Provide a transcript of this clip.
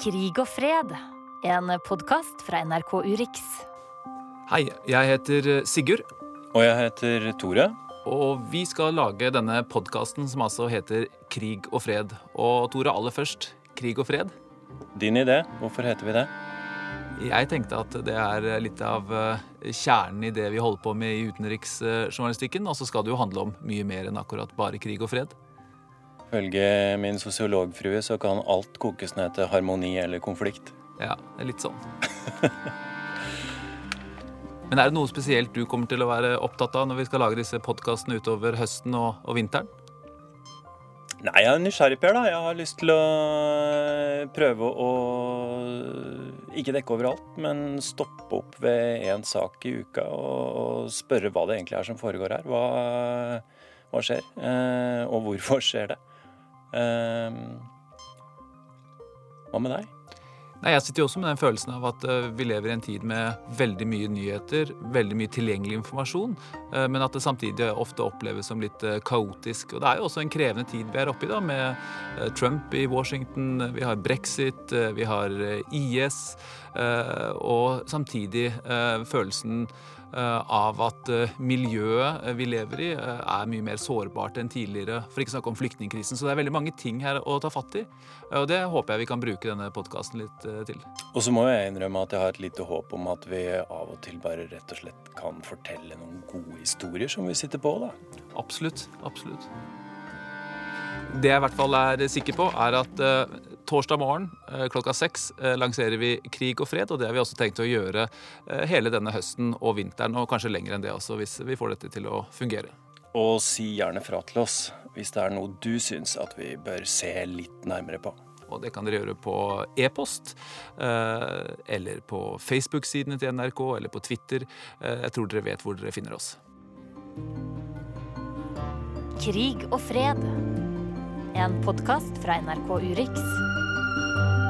Krig og fred, en podkast fra NRK Urix. Hei, jeg heter Sigurd, Og jeg heter Tore. og vi skal lage denne podkasten som altså heter Krig og fred. Og Tore, aller først, krig og fred. Din idé. Hvorfor heter vi det? Jeg tenkte at det er litt av eh, kjernen i det vi holder på med i utenriksjournalistikken. Og så skal det jo handle om mye mer enn akkurat bare krig og fred. Ifølge min sosiologfrue så kan alt kokes ned til harmoni eller konflikt. Ja, det er litt sånn. Men er det noe spesielt du kommer til å være opptatt av når vi skal lage disse podkastene utover høsten og, og vinteren? Nei, jeg er nysgjerrig, Per. da. Jeg har lyst til å prøve å ikke dekke overalt, men stoppe opp ved én sak i uka og spørre hva det egentlig er som foregår her. Hva, hva skjer, eh, og hvorfor skjer det? Eh, hva med deg? Nei, Jeg sitter jo også med den følelsen av at eh, vi lever i en tid med veldig mye nyheter, veldig mye tilgjengelig informasjon, eh, men at det samtidig ofte oppleves som litt eh, kaotisk. Og det er jo også en krevende tid vi er oppe i, da, med Trump i Washington, vi har brexit, vi har IS, og samtidig følelsen av at eh, miljøet eh, vi lever i, eh, er mye mer sårbart enn tidligere. For ikke å snakke om flyktningkrisen. Så det er veldig mange ting her å ta fatt i. Og det håper jeg vi kan bruke denne podkasten litt eh, til. Og så må jeg innrømme at jeg har et lite håp om at vi av og til bare rett og slett kan fortelle noen gode historier som vi sitter på, da. Absolutt. Absolutt. Det jeg i hvert fall er sikker på, er at eh, torsdag morgen eh, klokka seks eh, lanserer vi Krig og fred, og det har vi også tenkt å gjøre eh, hele denne høsten og vinteren, og kanskje lenger enn det også, hvis vi får dette til å fungere. Og si gjerne fra til oss hvis det er noe du syns at vi bør se litt nærmere på. Og det kan dere gjøre på e-post, eh, eller på Facebook-sidene til NRK, eller på Twitter. Jeg tror dere vet hvor dere finner oss. Krig og fred, en podkast fra NRK Urix. Bye.